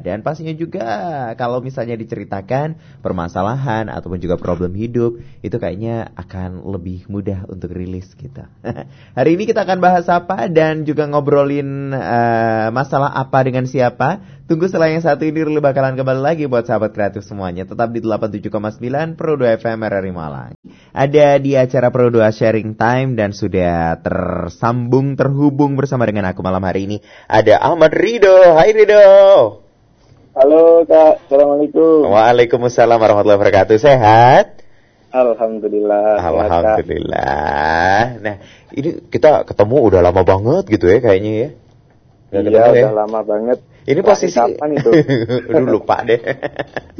Dan pastinya juga kalau misalnya diceritakan permasalahan ataupun juga problem hidup itu kayaknya akan lebih mudah untuk rilis gitu. Hari ini kita akan bahas apa dan juga ngobrolin uh, masalah apa dengan siapa. Tunggu setelah yang satu ini Ruli bakalan kembali lagi buat sahabat kreatif semuanya. Tetap di 87,9 Pro 2 FM RRI Malang. Ada di acara Pro 2 Sharing Time dan sudah tersambung terhubung bersama dengan aku malam hari ini. Ada Ahmad Rido. Hai Rido. Halo Kak, Assalamualaikum. Waalaikumsalam warahmatullahi wabarakatuh. Sehat? Alhamdulillah. Alhamdulillah. Nah, ini kita ketemu udah lama banget gitu ya kayaknya ya. Iya, udah ya? lama banget. Ini posisi kapan itu? Aduh lupa deh.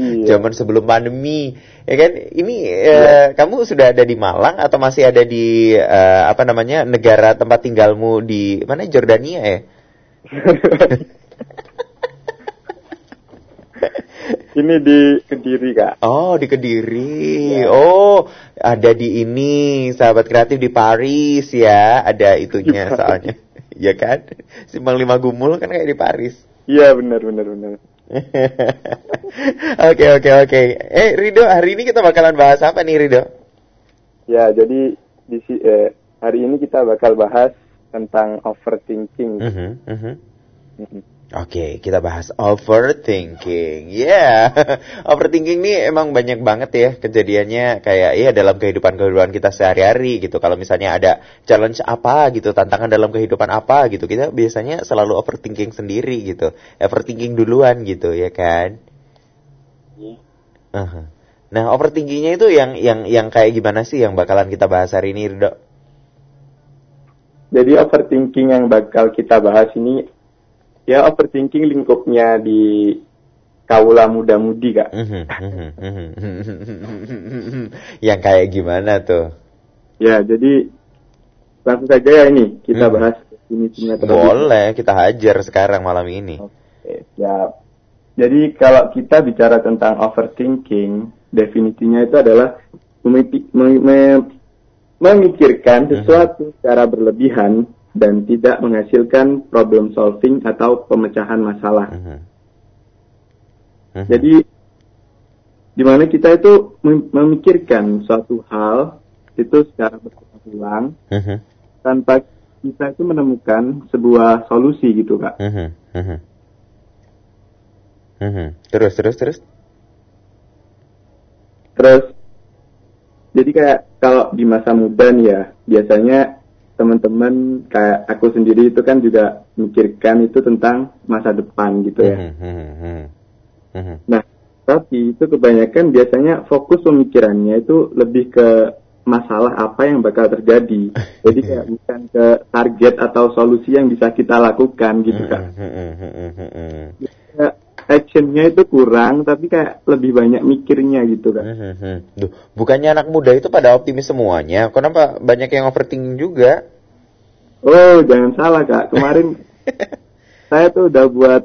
iya. Zaman sebelum pandemi. Ya kan? Ini iya. uh, kamu sudah ada di Malang atau masih ada di uh, apa namanya? negara tempat tinggalmu di mana Jordania ya? ini di Kediri kak. Oh di Kediri. Ya. Oh ada di ini sahabat kreatif di Paris ya. Ada itunya ya. soalnya. ya kan? Simpang Lima Gumul kan kayak di Paris. Iya benar benar benar. Oke oke oke. Eh Rido hari ini kita bakalan bahas apa nih Rido? Ya jadi di eh, hari ini kita bakal bahas tentang overthinking. Uh -huh. Uh -huh. Oke, kita bahas overthinking. Ya, yeah. overthinking ini emang banyak banget ya kejadiannya kayak ya dalam kehidupan-kehidupan kita sehari-hari gitu. Kalau misalnya ada challenge apa gitu, tantangan dalam kehidupan apa gitu, kita biasanya selalu overthinking sendiri gitu. Overthinking duluan gitu, ya kan? Uh -huh. Nah, overthinkingnya itu yang yang yang kayak gimana sih yang bakalan kita bahas hari ini, Dok? Jadi overthinking yang bakal kita bahas ini ya overthinking lingkupnya di kaula muda-mudi kak. Yang kayak gimana tuh? Ya jadi langsung saja ya ini kita bahas definisinya terlebih. Boleh kita hajar sekarang malam ini. Oke ya. Jadi kalau kita bicara tentang overthinking, definisinya itu adalah memikirkan sesuatu secara berlebihan dan tidak menghasilkan problem solving atau pemecahan masalah. Uh -huh. Uh -huh. Jadi di mana kita itu memikirkan suatu hal itu secara berulang uh -huh. tanpa kita itu menemukan sebuah solusi gitu kak. Uh -huh. Uh -huh. Uh -huh. Terus terus terus. Terus jadi kayak kalau di masa muda nih ya biasanya teman-teman kayak aku sendiri itu kan juga mikirkan itu tentang masa depan gitu ya. Hmm, hmm, hmm, nah, tapi itu kebanyakan biasanya fokus pemikirannya itu lebih ke masalah apa yang bakal terjadi. Jadi kayak bukan ke target atau solusi yang bisa kita lakukan gitu kan. Ya, actionnya itu kurang, tapi kayak lebih banyak mikirnya gitu kan. Duh, bukannya anak muda itu pada optimis semuanya? Kenapa banyak yang overthinking juga? Oh, jangan salah kak. Kemarin saya tuh udah buat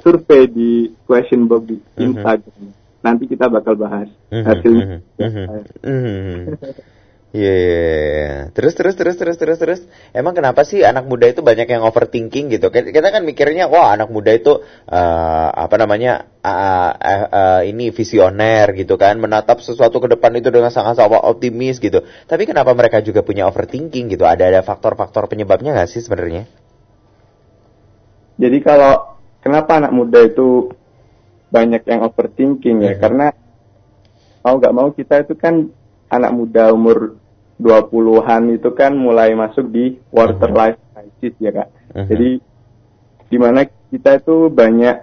survei di question box di Instagram. Nanti kita bakal bahas hasilnya. Iya, yeah, yeah, yeah. terus terus terus terus terus terus. Emang kenapa sih anak muda itu banyak yang overthinking gitu? Kita kan mikirnya, wah anak muda itu uh, apa namanya uh, uh, uh, ini visioner gitu kan, menatap sesuatu ke depan itu dengan sangat-sangat optimis gitu. Tapi kenapa mereka juga punya overthinking gitu? Ada ada faktor-faktor penyebabnya nggak sih sebenarnya? Jadi kalau kenapa anak muda itu banyak yang overthinking ya? Mm -hmm. Karena mau nggak mau kita itu kan anak muda umur 20-an itu kan mulai masuk di quarter -huh. life crisis ya kak. Uh -huh. Jadi di mana kita itu banyak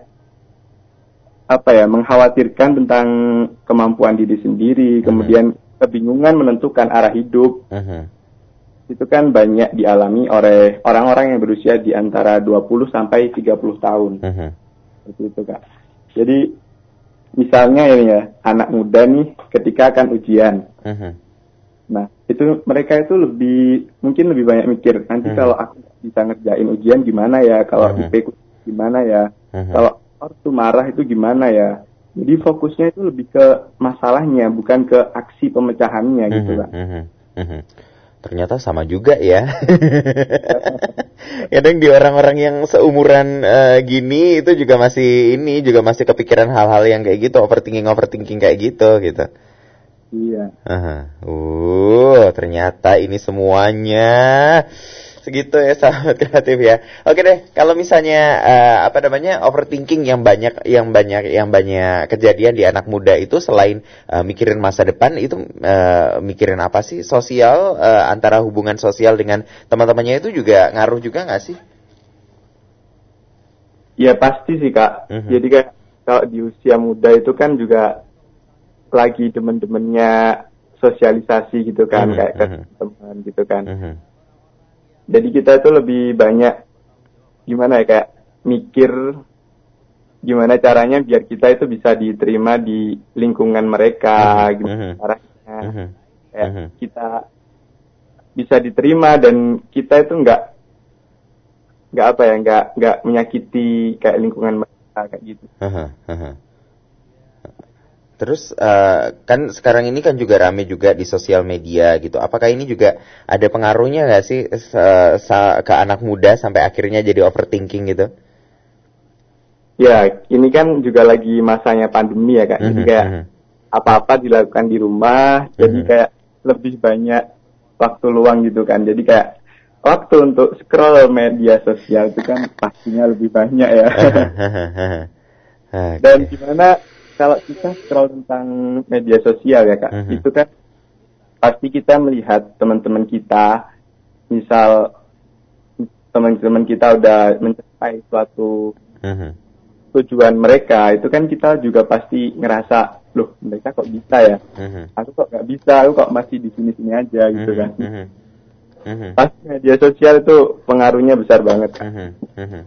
apa ya mengkhawatirkan tentang kemampuan diri sendiri, uh -huh. kemudian kebingungan menentukan arah hidup. Uh -huh. Itu kan banyak dialami oleh orang-orang yang berusia di antara 20 sampai 30 tahun. Uh -huh. Seperti itu kak. Jadi misalnya ini ya anak muda nih ketika akan ujian. Uh -huh Nah, itu mereka itu lebih mungkin lebih banyak mikir nanti hmm. kalau aku bisa ngerjain ujian gimana ya, kalau hmm. IP gimana ya, hmm. kalau ortu marah itu gimana ya. Jadi fokusnya itu lebih ke masalahnya bukan ke aksi pemecahannya hmm. gitu kan. Hmm. Hmm. ternyata sama juga ya. Kadang di orang-orang yang seumuran uh, gini itu juga masih ini juga masih kepikiran hal-hal yang kayak gitu, overthinking overthinking kayak gitu gitu. Iya. Uh, uh ternyata ini semuanya segitu ya sahabat kreatif ya. Oke deh, kalau misalnya uh, apa namanya overthinking yang banyak yang banyak yang banyak kejadian di anak muda itu selain uh, mikirin masa depan itu uh, mikirin apa sih sosial uh, antara hubungan sosial dengan teman-temannya itu juga ngaruh juga nggak sih? Ya pasti sih kak. Mm -hmm. Jadi kayak kalau di usia muda itu kan juga lagi temen-temennya sosialisasi gitu kan mm -hmm. kayak ke mhm. teman gitu kan. Mm -hmm jadi kita itu lebih banyak gimana ya kayak mikir gimana caranya biar kita itu bisa diterima di lingkungan mereka uh-huh. gimana uh-huh. caranya uh-huh. kayak uh-huh. kita bisa diterima dan kita itu nggak nggak apa ya nggak nggak menyakiti kayak lingkungan mereka kayak gitu uh-huh. Uh-huh. Terus uh, kan sekarang ini kan juga rame juga di sosial media gitu. Apakah ini juga ada pengaruhnya nggak sih ke anak muda sampai akhirnya jadi overthinking gitu? Ya, ini kan juga lagi masanya pandemi ya kak. Mm -hmm, jadi kayak mhm. apa-apa dilakukan di rumah, mm -hmm. jadi mhm. kayak lebih banyak waktu luang gitu kan. Jadi kayak waktu untuk scroll media sosial itu kan pastinya lebih banyak ya. Dan gimana kalau kita scroll tentang media sosial ya kak, uh-huh. itu kan pasti kita melihat teman-teman kita, misal teman-teman kita udah mencapai suatu uh-huh. tujuan mereka, itu kan kita juga pasti ngerasa, loh mereka kok bisa ya, uh-huh. aku kok nggak bisa, aku kok masih di sini-sini aja gitu kan. Uh-huh. Uh-huh. Pasti media sosial itu pengaruhnya besar banget. Uh-huh. Uh-huh.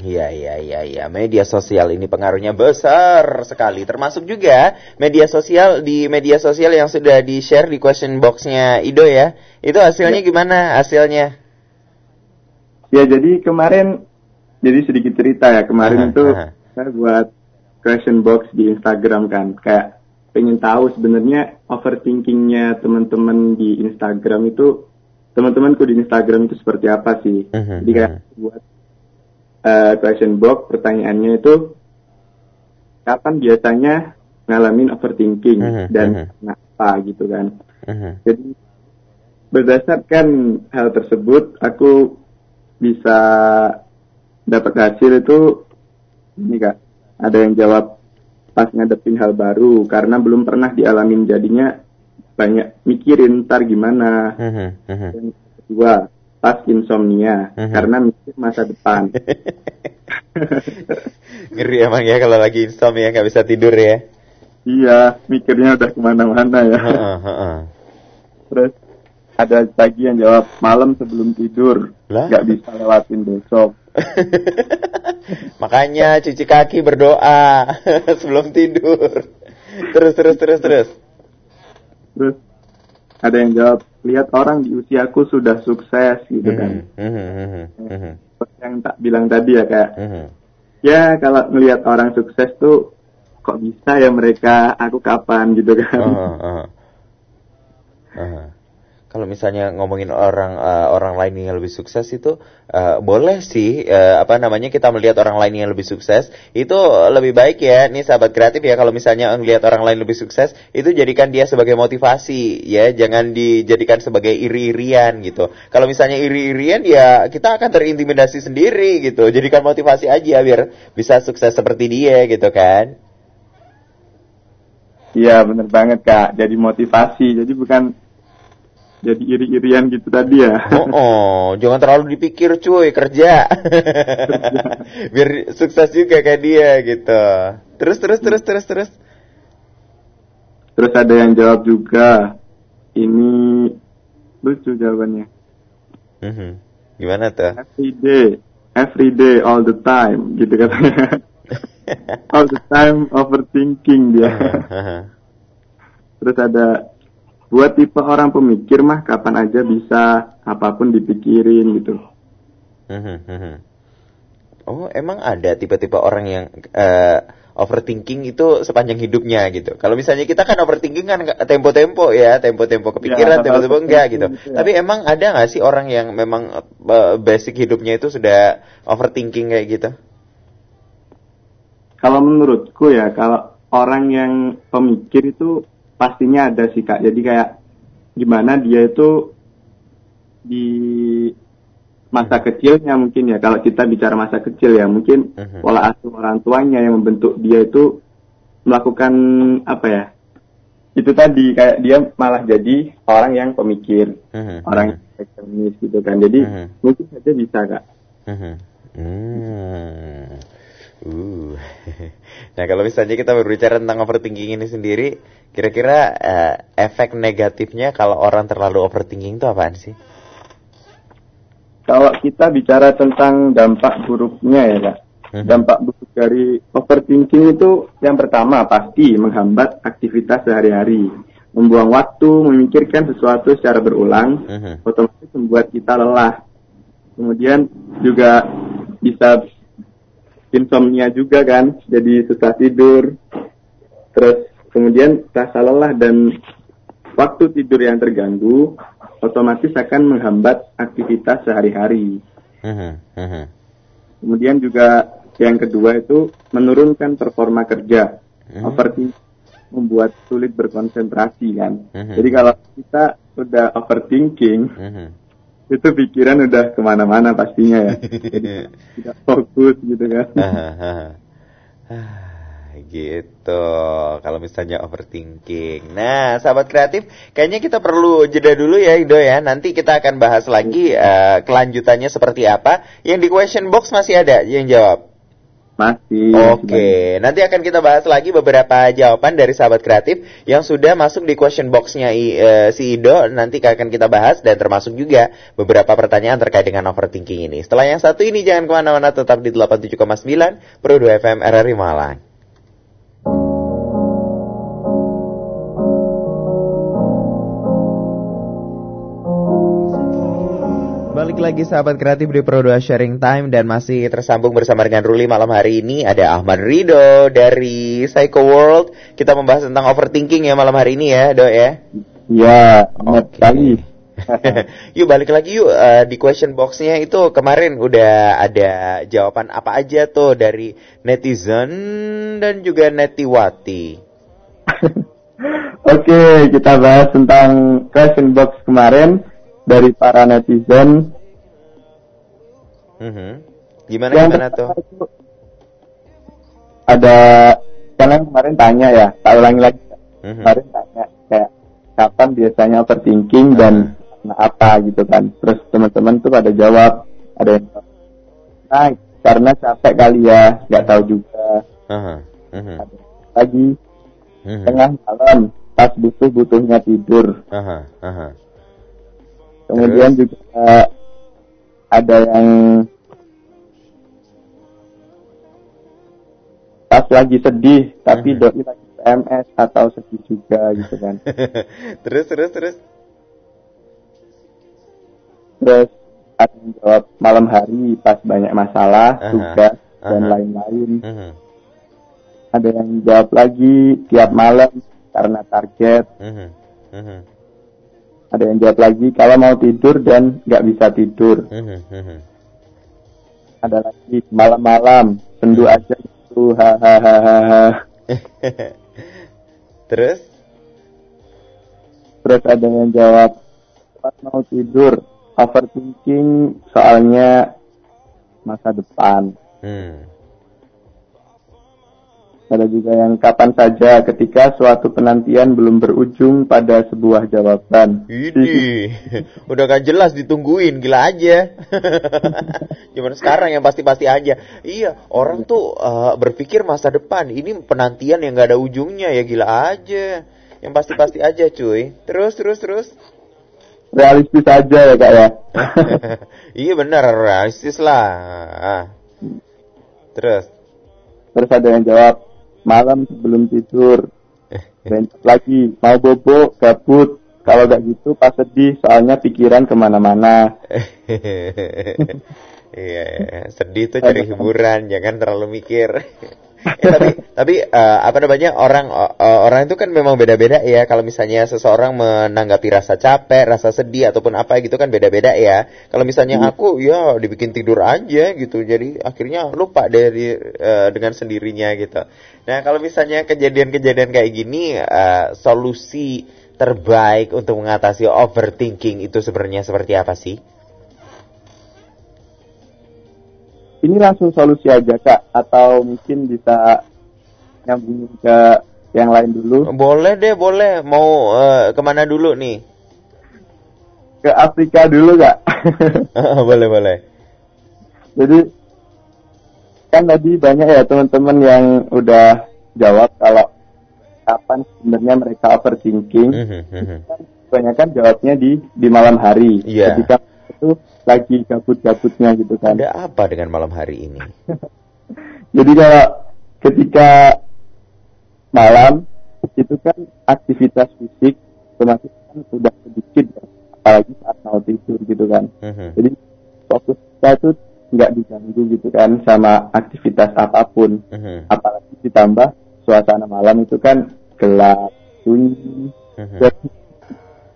Iya, iya, iya, iya. Media sosial ini pengaruhnya besar sekali. Termasuk juga media sosial di media sosial yang sudah di-share di question box-nya Ido ya. Itu hasilnya ya. gimana hasilnya? Ya, jadi kemarin, jadi sedikit cerita ya. Kemarin itu saya buat question box di Instagram kan. Kayak pengen tahu sebenarnya overthinkingnya teman-teman di Instagram itu, teman-temanku di Instagram itu seperti apa sih. -huh. Jadi kayak buat uh, question box pertanyaannya itu kapan biasanya ngalamin overthinking uh-huh, dan uh-huh. kenapa gitu kan. Uh-huh. Jadi berdasarkan hal tersebut aku bisa dapat hasil itu ini kak ada yang jawab pas ngadepin hal baru karena belum pernah dialamin jadinya banyak mikirin ntar gimana. Uh-huh, uh-huh. Dan kedua pas insomnia uh-huh. karena mikir masa depan. Ngeri emang ya kalau lagi insomnia nggak bisa tidur ya. Iya, mikirnya udah ke mana-mana ya. Uh, uh, uh. Terus ada lagi yang jawab malam sebelum tidur nggak bisa lewatin besok. Makanya cuci kaki berdoa sebelum tidur. Terus terus terus terus. Terus ada yang jawab lihat orang di usiaku sudah sukses gitu kan. Mm -hmm. Yang tak bilang tadi ya kayak, mm -hmm. ya kalau melihat orang sukses tuh kok bisa ya mereka, aku kapan gitu kan. kalau misalnya ngomongin orang uh, orang lain yang lebih sukses itu uh, boleh sih uh, apa namanya kita melihat orang lain yang lebih sukses itu lebih baik ya. Nih sahabat kreatif ya kalau misalnya melihat orang lain lebih sukses itu jadikan dia sebagai motivasi ya. Jangan dijadikan sebagai iri-irian gitu. Kalau misalnya iri-irian ya kita akan terintimidasi sendiri gitu. Jadikan motivasi aja biar bisa sukses seperti dia gitu kan. Iya bener banget kak. Jadi motivasi. Jadi bukan jadi iri-irian gitu tadi ya. Oh, oh, jangan terlalu dipikir cuy, kerja. Biar sukses juga kayak dia gitu. Terus terus terus terus terus. Terus ada yang jawab juga. Ini lucu jawabannya. -hmm. Gimana tuh? Every day, every day, all the time, gitu katanya. all the time overthinking dia. Terus ada buat tipe orang pemikir mah kapan aja bisa apa pun dipikirin gitu. Oh emang ada tipe-tipe orang yang uh, overthinking itu sepanjang hidupnya gitu. Kalau misalnya kita kan overthinking kan tempo-tempo ya, tempo-tempo kepikiran, Ya, tempo-tempo hal-hal enggak gitu. tertentu, ya. Tapi emang ada nggak sih orang yang memang eh, basic hidupnya itu sudah overthinking kayak gitu? Kalau menurutku ya, kalau orang yang pemikir itu pastinya ada sih kak. Jadi kayak gimana dia itu di masa kecilnya mungkin ya. Kalau kita bicara masa kecil ya, mungkin Mhm. pola asuh orang tuanya yang membentuk dia itu melakukan apa ya? Itu tadi kayak dia malah jadi orang yang pemikir, Mhm, orang yang ekstremis gitu kan. Jadi Mhm. mungkin saja bisa kak. Mhm. Hmm. Uh. Nah, kalau misalnya kita berbicara tentang overthinking ini sendiri, kira-kira eh, efek negatifnya kalau orang terlalu overthinking itu apaan sih? Kalau kita bicara tentang dampak buruknya ya kak, Mhm. dampak buruk dari overthinking itu yang pertama pasti menghambat aktivitas sehari-hari, membuang waktu, memikirkan sesuatu secara berulang, Mhm. otomatis membuat kita lelah. Kemudian juga bisa insomnia juga kan, jadi susah tidur. Terus kemudian rasa lelah dan waktu tidur yang terganggu otomatis akan menghambat aktivitas sehari-hari. Kemudian juga yang kedua itu menurunkan performa kerja. Mhm. Overthinking membuat sulit berkonsentrasi kan. Mhm. Jadi kalau kita udah overthinking, Mhm. itu pikiran udah ke mana-mana pastinya ya. Jadi tidak fokus gitu kan. Gitu kalau misalnya overthinking nah sahabat kreatif kayaknya kita perlu jeda dulu ya Ido ya nanti kita akan bahas lagi eh, kelanjutannya seperti apa yang di question box masih ada yang jawab Masih. Oke, nanti akan kita bahas lagi beberapa jawaban dari sahabat kreatif yang sudah masuk di question box-nya eh, si Ido. Nanti akan kita bahas dan termasuk juga beberapa pertanyaan terkait dengan overthinking ini. Setelah yang satu ini jangan ke mana-mana, tetap di 87,9 Pro 2 FM RRI Malang. Balik lagi sahabat kreatif di Pro 2 Sharing Time dan masih tersambung bersama dengan Ruli malam hari ini ada Ahmad Rido dari Psycho World. Kita membahas tentang overthinking ya malam hari ini ya, Do ya. Ya, Oke. sekali. yuk balik lagi yuk eh, di question boxnya itu kemarin udah ada jawaban apa aja tuh dari netizen dan juga netiwati. Oke, kita bahas tentang question box kemarin dari para netizen. Mhm. Gimana Yang gimana tuh? Ada kalian kemarin tanya ya, tak ulangi lagi. Mhm. Kemarin tanya kayak kapan biasanya overthinking dan karena apa gitu kan. Terus teman-teman tuh pada jawab, ada yang nah karena capek kali ya, nggak tahu juga. Mhm. Ada lagi Mhm. tengah malam pas butuh butuhnya tidur. Aha. Kemudian juga eh, ada yang pas lagi sedih tapi Mhm. doi lagi PMS atau sedih juga gitu kan. terus terus terus. Terus ada yang jawab malam hari pas banyak masalah, Aha. tugas dan Aha. lain-lain. Mhm. Ada yang jawab lagi tiap malam karena target. Mhm. Mhm. Ada yang jawab lagi kalau mau tidur dan nggak bisa tidur. Ada lagi malam-malam sendu aja gitu hahaha. Terus? Terus ada yang jawab pas mau tidur overthinking soalnya masa depan. Hmm. Ada juga yang kapan saja ketika suatu penantian belum berujung pada sebuah jawaban. Ini udah gak jelas ditungguin, gila aja. Cuman sekarang yang pasti-pasti aja. Iya, orang tuh eh, berpikir masa depan. Ini penantian yang gak ada ujungnya ya gila aja. Yang pasti-pasti aja, cuy. Terus, terus, terus. Realistis aja ya kak ya. iya benar, realistis lah. Ah. Terus. Terus ada yang jawab malam sebelum tidur. Dan lagi mau bobo gabut. Kalau gak gitu pas sedih soalnya pikiran ke mana-mana. Iya, sedih tuh cari hiburan, jangan terlalu mikir. Ya, tapi tapi uh, apa namanya orang uh, orang itu kan memang beda-beda ya. Kalau misalnya seseorang menanggapi rasa capek, rasa sedih ataupun apa gitu kan beda-beda ya. Kalau misalnya hmm. aku ya dibikin tidur aja gitu. Jadi akhirnya lupa dari uh, dengan sendirinya gitu. Nah, kalau misalnya kejadian-kejadian kayak gini uh, solusi terbaik untuk mengatasi overthinking itu sebenarnya seperti apa sih? Ini langsung solusi aja kak. Atau mungkin bisa nyambung ke yang lain dulu? Boleh deh boleh. Mau uh, ke mana dulu nih? Ke Afrika dulu kak. Boleh boleh. Jadi kan tadi banyak ya teman-teman yang udah jawab kalau kapan sebenarnya mereka overthinking. Mm -hmm. banyak kan jawabnya di di malam hari. Yeah. ketika itu lagi gabut-gabutnya gitu kan. Ada apa dengan malam hari ini? Jadi kalau ketika malam itu kan aktivitas fisik otomatis kan sudah sedikit ya, apalagi saat mau tidur gitu kan. Uh-huh. Jadi fokus kita itu nggak diganggu gitu kan sama aktivitas apa pun, uh-huh. apalagi ditambah suasana malam itu kan gelap, sunyi, uh-huh. jadi,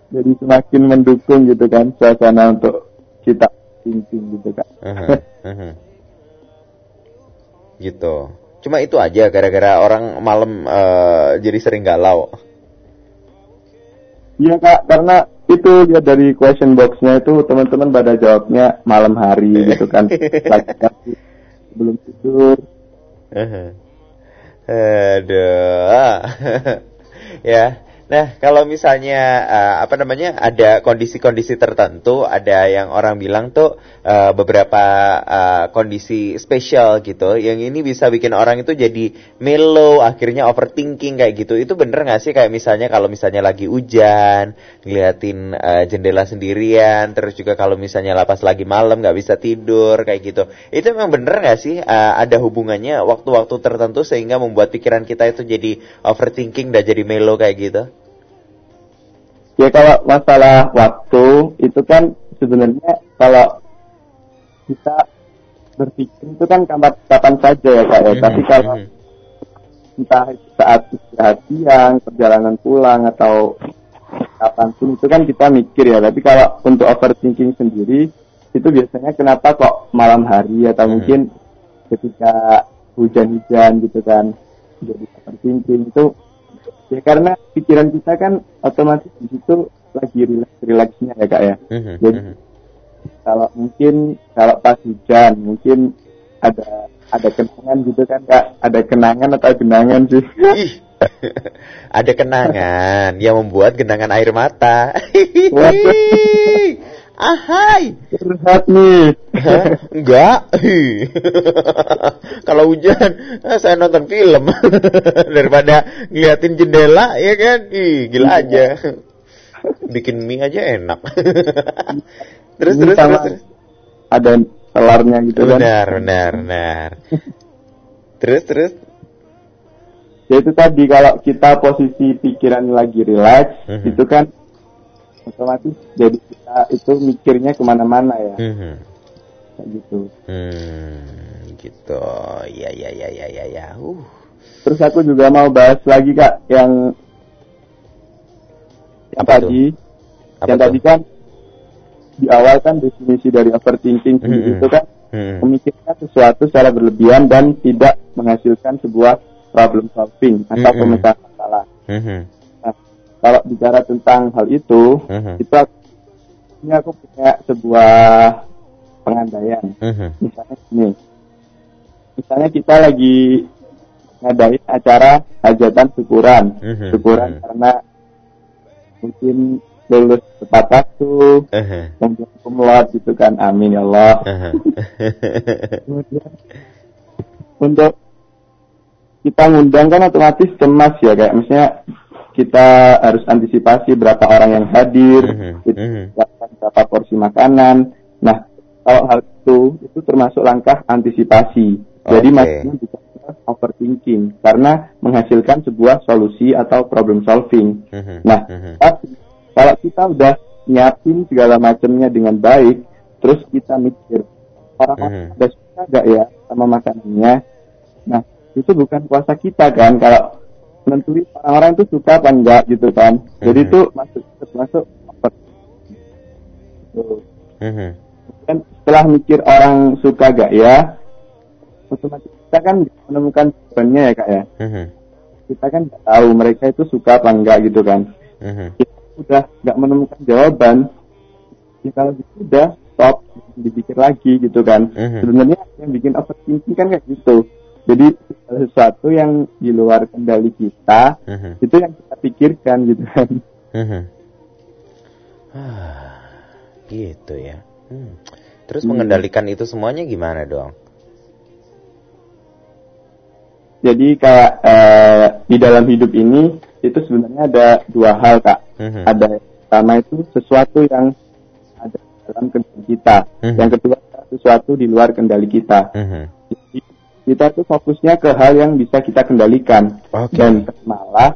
jadi semakin mendukung gitu kan suasana untuk kita thinking gitu. Uh-huh, uh-huh. gitu. Cuma itu aja gara-gara orang malam uh, jadi sering galau. Iya kak, karena itu dia dari question boxnya itu teman-teman pada jawabnya malam hari gitu kan, lagi belum tidur. Uh-huh. Aduh, ya Nah, kalau misalnya uh, apa namanya ada kondisi-kondisi tertentu, ada yang orang bilang tuh uh, beberapa uh, kondisi spesial gitu, yang ini bisa bikin orang itu jadi mellow, akhirnya overthinking kayak gitu. Itu bener nggak sih kayak misalnya kalau misalnya lagi hujan, ngeliatin uh, jendela sendirian, terus juga kalau misalnya lapas lagi malam nggak bisa tidur kayak gitu. Itu memang bener nggak sih uh, ada hubungannya waktu-waktu tertentu sehingga membuat pikiran kita itu jadi overthinking dan jadi mellow kayak gitu? Ya kalau masalah waktu itu kan sebenarnya kalau kita berpikir itu kan kapan, kapan saja ya kak ya. Mm-hmm. Tapi kalau mm-hmm. entah saat istirahat siang, perjalanan pulang atau kapan pun itu kan kita mikir ya. Tapi kalau untuk overthinking sendiri itu biasanya kenapa kok malam hari atau mm-hmm. mungkin ketika hujan-hujan gitu kan jadi overthinking itu ya karena pikiran kita kan otomatis di situ lagi relax relaxnya ya kak ya. Mm-hmm. jadi mm-hmm. kalau mungkin kalau pas hujan mungkin ada ada kenangan gitu kan kak. Ada kenangan atau genangan sih? Ada kenangan yang membuat genangan air mata Ahai. Nih. Enggak. Kalau hujan, eh, saya nonton film daripada ngeliatin jendela, ya kan? Ih, gila aja. Bikin mie aja enak. terus, terus, terus, terus. Ada telarnya gitu kan? Benar, benar, benar. terus, terus. Ya itu tadi kalau kita posisi pikiran lagi relax, mhm. -huh. itu kan otomatis jadi kita itu mikirnya ke mana-mana ya hmm. kayak gitu hmm, gitu ya ya ya ya ya ya uh. terus aku juga mau bahas lagi kak yang yang tadi Apa yang tadi kan di awal kan definisi dari overthinking hmm. itu kan hmm. memikirkan sesuatu secara berlebihan dan tidak menghasilkan sebuah problem solving atau hmm. pemecahan masalah. Hmm kalau bicara tentang hal itu, uh-huh. itu aku, ini aku punya sebuah pengandaian. Uh-huh. Misalnya ini, misalnya kita lagi ngadain acara hajatan syukuran, uh-huh. syukuran uh-huh. karena mungkin lulus tepat waktu, uh-huh. kemudian kumlot gitu kan, amin ya Allah. Uh-huh. kemudian untuk kita ngundang kan otomatis cemas ya kayak misalnya kita harus antisipasi berapa orang yang hadir, mm -hmm. berapa porsi makanan. Nah, kalau hal itu itu termasuk langkah antisipasi. Okay. Jadi maksudnya bukan overthinking karena menghasilkan sebuah solusi atau problem solving. -hmm. Nah, kalau kita udah nyiapin segala macamnya dengan baik, terus kita mikir orang ada suka gak ya sama makanannya. Nah, itu bukan kuasa kita kan kalau nentuin orang-orang itu suka apa enggak gitu kan. Jadi Mhm. itu masuk masuk gitu. Mhm. Dan setelah mikir orang suka gak ya otomatis kita kan menemukan jawabannya ya kak ya. Mhm. kita kan nggak tahu mereka itu suka apa enggak gitu kan. Kita udah nggak menemukan jawaban. Ya kalau gitu udah stop dipikir lagi gitu kan. Sebenarnya yang bikin overthinking kan kayak gitu jadi sesuatu yang di luar kendali kita Mhm. itu yang kita pikirkan gitu kan Mhm. Ah, gitu ya. Hmm. Terus Hmm. mengendalikan itu semuanya gimana dong? jadi kayak eh, di dalam hidup ini itu sebenarnya ada dua hal kak Mhm. ada yang pertama itu sesuatu yang ada dalam kendali kita Mhm. yang kedua sesuatu di luar kendali kita Mhm. Jadi, kita tuh fokusnya ke hal yang bisa kita kendalikan Oke. dan terimalah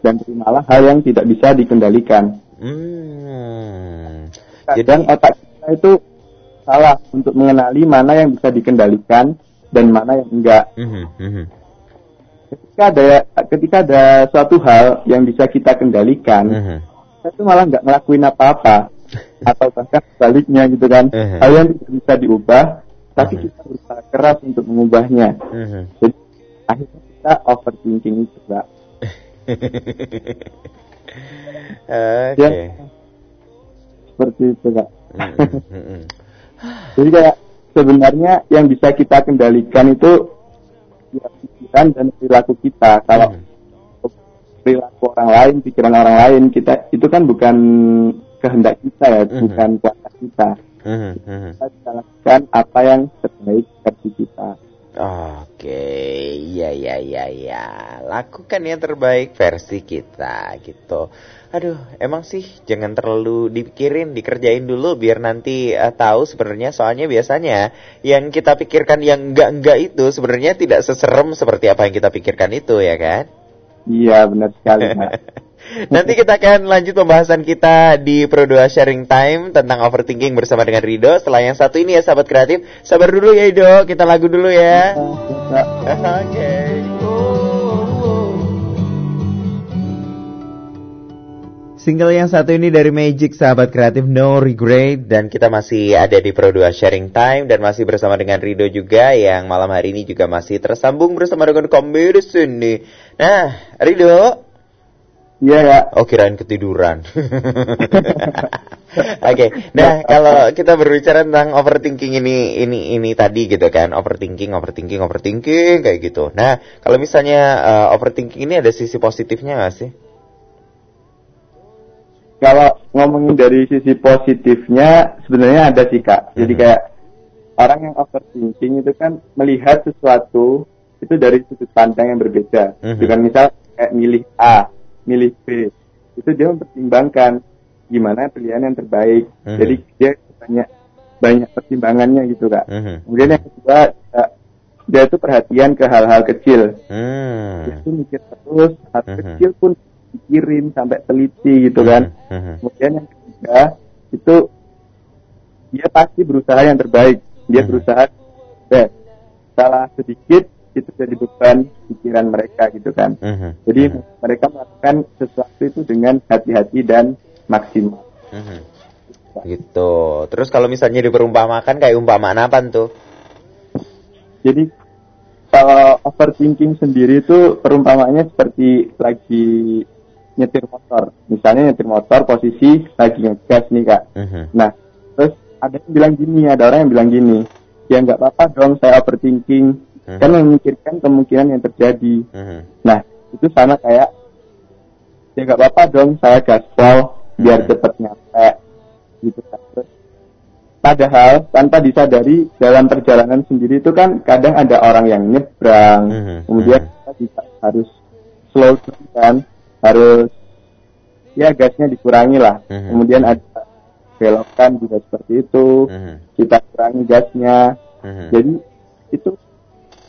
dan terimalah hal yang tidak bisa dikendalikan. Hmm. Kadang Jadi- otak kita itu salah untuk mengenali mana yang bisa dikendalikan dan mana yang enggak. Mhm. Mhm. Ketika ada ketika ada suatu hal yang bisa kita kendalikan, Mhm. kita tuh malah nggak ngelakuin apa-apa atau bahkan sebaliknya gitu kan. Mhm. Hal yang tidak bisa diubah, tapi Mhm. kita berusaha keras untuk mengubahnya. Mhm. Jadi akhirnya kita overthinking itu, Mbak. Oke. Ya. Seperti itu, Kak. Mhm. Mhm. Jadi kayak sebenarnya yang bisa kita kendalikan itu ya, pikiran dan perilaku kita. Kalau Mhm. perilaku orang lain, pikiran orang lain, kita itu kan bukan kehendak kita ya, Mhm. bukan kuasa kita. Mhm. Kita bisa lakukan apa yang terbaik versi kita. Oke, iya iya iya iya. Lakukan yang terbaik versi kita gitu. Aduh, emang sih jangan terlalu dipikirin, dikerjain dulu biar nanti eh, tahu sebenarnya soalnya biasanya yang kita pikirkan yang enggak-enggak itu sebenarnya tidak seserem seperti apa yang kita pikirkan itu ya kan? Iya benar sekali. Nanti kita akan lanjut pembahasan kita di Pro 2 Sharing Time tentang overthinking bersama dengan Rido. Setelah yang satu ini ya sahabat kreatif, sabar dulu ya Rido, kita lagu dulu ya. Oke. Single yang satu ini dari Magic sahabat kreatif No Regret dan kita masih ada di Pro 2 Sharing Time dan masih bersama dengan Rido juga yang malam hari ini juga masih tersambung bersama dengan kami di sini. Nah, Rido, Iya ya. Oh kirain ketiduran. Oke, nah kalau kita berbicara tentang overthinking ini ini ini tadi gitu kan, overthinking, overthinking, overthinking kayak gitu. Nah kalau misalnya uh, overthinking ini ada sisi positifnya nggak sih? Kalau ngomongin dari sisi positifnya sebenarnya ada sih kak. Jadi Mhm. kayak orang yang overthinking itu kan melihat sesuatu itu dari sudut pandang yang berbeda. Mhm. Dengan misal kayak milih A, milih B, itu dia mempertimbangkan gimana pilihan yang terbaik. Mhm. Jadi dia banyak banyak pertimbangannya gitu kak. Mhm. Kemudian yang kedua eh, dia itu perhatian ke hal-hal kecil. Dia Hmm. tuh mikir terus hal Mhm. kecil pun pikirin sampai teliti gitu kan. Mhm. Kemudian yang ketiga itu dia pasti berusaha yang terbaik. Dia Mhm. berusaha best. Salah sedikit itu jadi beban pikiran mereka gitu kan. Mhm. Jadi Mhm. mereka melakukan sesuatu itu dengan hati-hati dan maksimal. Mhm. Gitu. Terus kalau misalnya diperumpamakan kayak umpamaan apa tuh? Jadi kalau overthinking sendiri itu perumpamaannya seperti lagi nyetir motor. Misalnya nyetir motor posisi lagi ngegas nih kak. Mhm. Nah, terus ada yang bilang gini, ada orang yang bilang gini, ya nggak apa-apa dong saya overthinking, Mhm. kan memikirkan kemungkinan yang terjadi. Mhm. Nah, itu sama kayak, ya nggak apa-apa dong saya gaspol biar Mhm. cepat nyampe, gitu kan. Terus, padahal tanpa disadari dalam perjalanan sendiri itu kan kadang ada orang yang nyebrang, Mhm. kemudian Mhm. kita bisa harus slow down kan, harus ya gasnya dikurangi lah. Mhm. Kemudian ada belokan juga seperti itu, Mhm. kita kurangi gasnya. Mhm. Jadi itu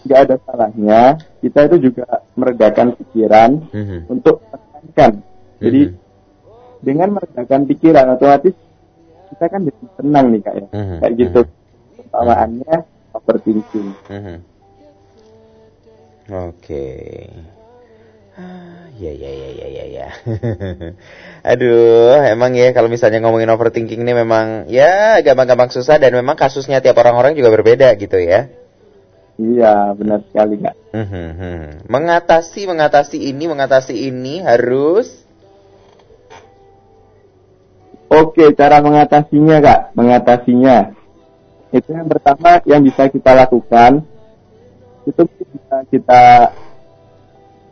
nggak ada salahnya kita itu juga meredakan pikiran Mhm. untuk menekankan. Jadi Mhm. dengan meredakan pikiran otomatis kita kan jadi tenang nih kak ya, Mhm. kayak gitu. Umpamaannya overthinking. Mhm. Oke. Ah, ya ya ya ya ya ya. Aduh, emang ya kalau misalnya ngomongin overthinking ini memang ya gampang-gampang susah dan memang kasusnya tiap orang-orang juga berbeda gitu ya. Iya, benar sekali kak. Mhm. Mengatasi mengatasi ini mengatasi ini harus Oke, cara mengatasinya kak, mengatasinya. Itu yang pertama yang bisa kita lakukan, itu bisa kita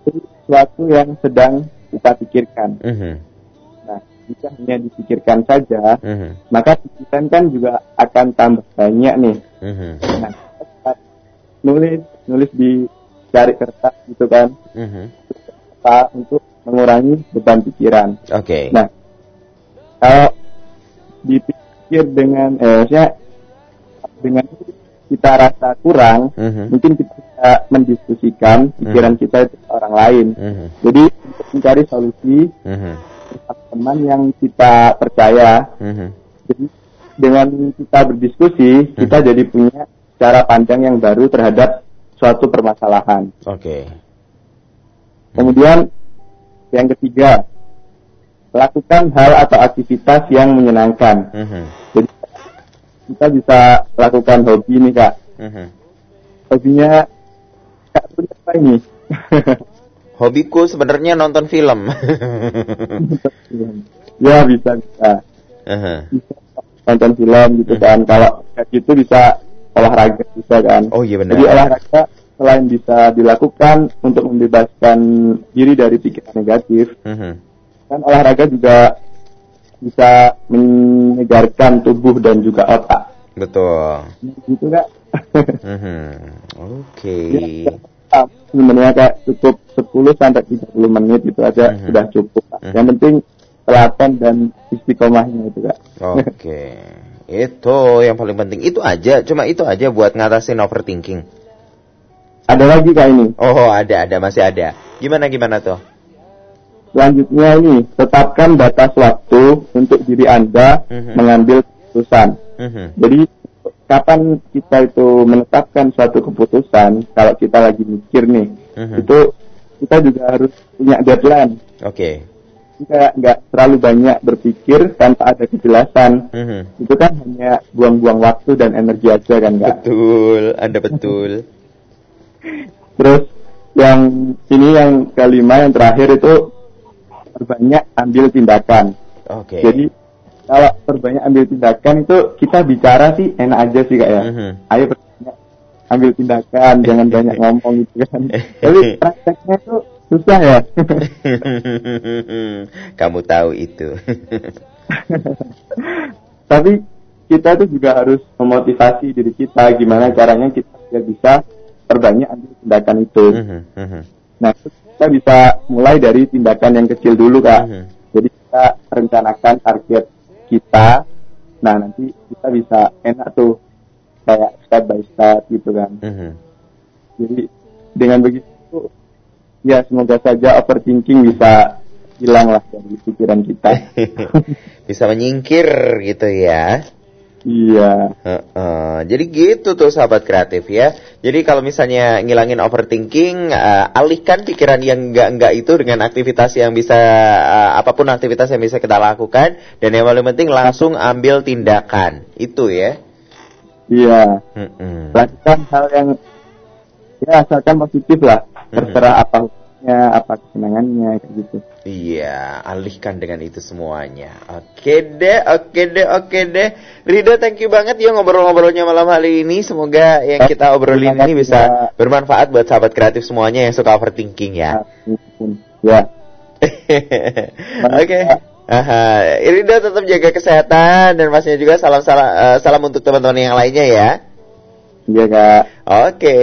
sesuatu yang sedang kita pikirkan. Mhm. Nah, jika hanya dipikirkan saja, Mhm. maka pikiran kan juga akan tambah banyak nih. Nah, nulis, nulis di cari kertas gitu kan, Mhm. apa untuk mengurangi beban pikiran. Oke. Nah, kalau dipikir dengan, eh, maksudnya dengan kita rasa kurang, Mhm. mungkin kita bisa mendiskusikan pikiran kita itu ke orang lain. Mhm. Jadi untuk mencari solusi Mhm. bersama teman yang kita percaya. Mhm. Jadi dengan kita berdiskusi, kita jadi punya cara pandang yang baru terhadap suatu permasalahan. Oke. Kemudian yang ketiga, lakukan hal atau aktivitas yang menyenangkan. Mhm. Jadi kita bisa lakukan hobi nih kak. Mhm. Hobinya kak punya apa ini? Hobiku sebenarnya nonton film. ya bisa bisa. Aha. Bisa nonton film gitu kan. Kalau kayak gitu bisa olahraga bisa kan. Oh iya benar. Jadi olahraga selain bisa dilakukan untuk membebaskan diri dari pikiran negatif, Mhm. kan olahraga juga bisa menyegarkan tubuh dan juga otak. Betul. Gitu kak. Mhm. Oke. Ya, ah, sebenarnya kayak cukup 10 sampai 30 menit itu aja Mhm. sudah cukup. Mhm. Yang penting telaten dan istiqomahnya itu kak. Oke. Itu yang paling penting. Itu aja, cuma itu aja buat ngatasin overthinking. Ada lagi kak ini. Oh, ada, ada, masih ada. Gimana gimana tuh? Selanjutnya ini tetapkan batas waktu untuk diri anda Mhm. mengambil keputusan. Mhm. Jadi kapan kita itu menetapkan suatu keputusan kalau kita lagi mikir nih Mhm. itu kita juga harus punya deadline. Oke. Nggak terlalu banyak berpikir tanpa ada kejelasan. Mhm. Itu kan hanya buang-buang waktu dan energi aja kan nggak? Betul, Anda betul. Terus yang ini yang kelima yang terakhir itu perbanyak ambil tindakan. Oke. Jadi kalau perbanyak ambil tindakan itu kita bicara sih enak aja sih kak ya. Mhm. Ayo perbanyak ambil tindakan, jangan banyak ngomong gitu kan. Tapi prakteknya itu susah ya. Kamu tahu itu. Tapi kita tuh juga harus memotivasi diri kita gimana caranya kita biar bisa perbanyak ambil tindakan itu. Mhm, mhm. Nah, kita bisa mulai dari tindakan yang kecil dulu kak. Mhm. Jadi kita rencanakan target kita. Nah, nanti kita bisa enak tuh kayak step by step gitu kan. Jadi dengan begitu ya semoga saja overthinking bisa hilang lah dari pikiran kita. Bisa menyingkir gitu ya. iya. Heeh. Jadi gitu tuh sahabat kreatif ya. Jadi kalau misalnya ngilangin overthinking, eh, alihkan pikiran yang enggak-enggak itu dengan aktivitas yang bisa eh, apa pun aktivitas yang bisa kita lakukan dan yang paling penting langsung ambil tindakan. Itu ya. Iya. Lakukan hal yang ya asalkan positif lah. Mhm. Terserah apa hukumnya, apa kesenangannya kayak gitu. Iya, alihkan dengan itu semuanya. Oke deh, oke deh, oke deh. Rido, thank you banget ya ngobrol-ngobrolnya malam hari ini. Semoga yang kita obrolin ini bisa bermanfaat buat sahabat kreatif semuanya yang suka overthinking ya. Ya. Oke. Aha, Rido tetap jaga kesehatan dan pastinya juga salam salam salam untuk teman-teman yang lainnya ya. Iya kak. Oke.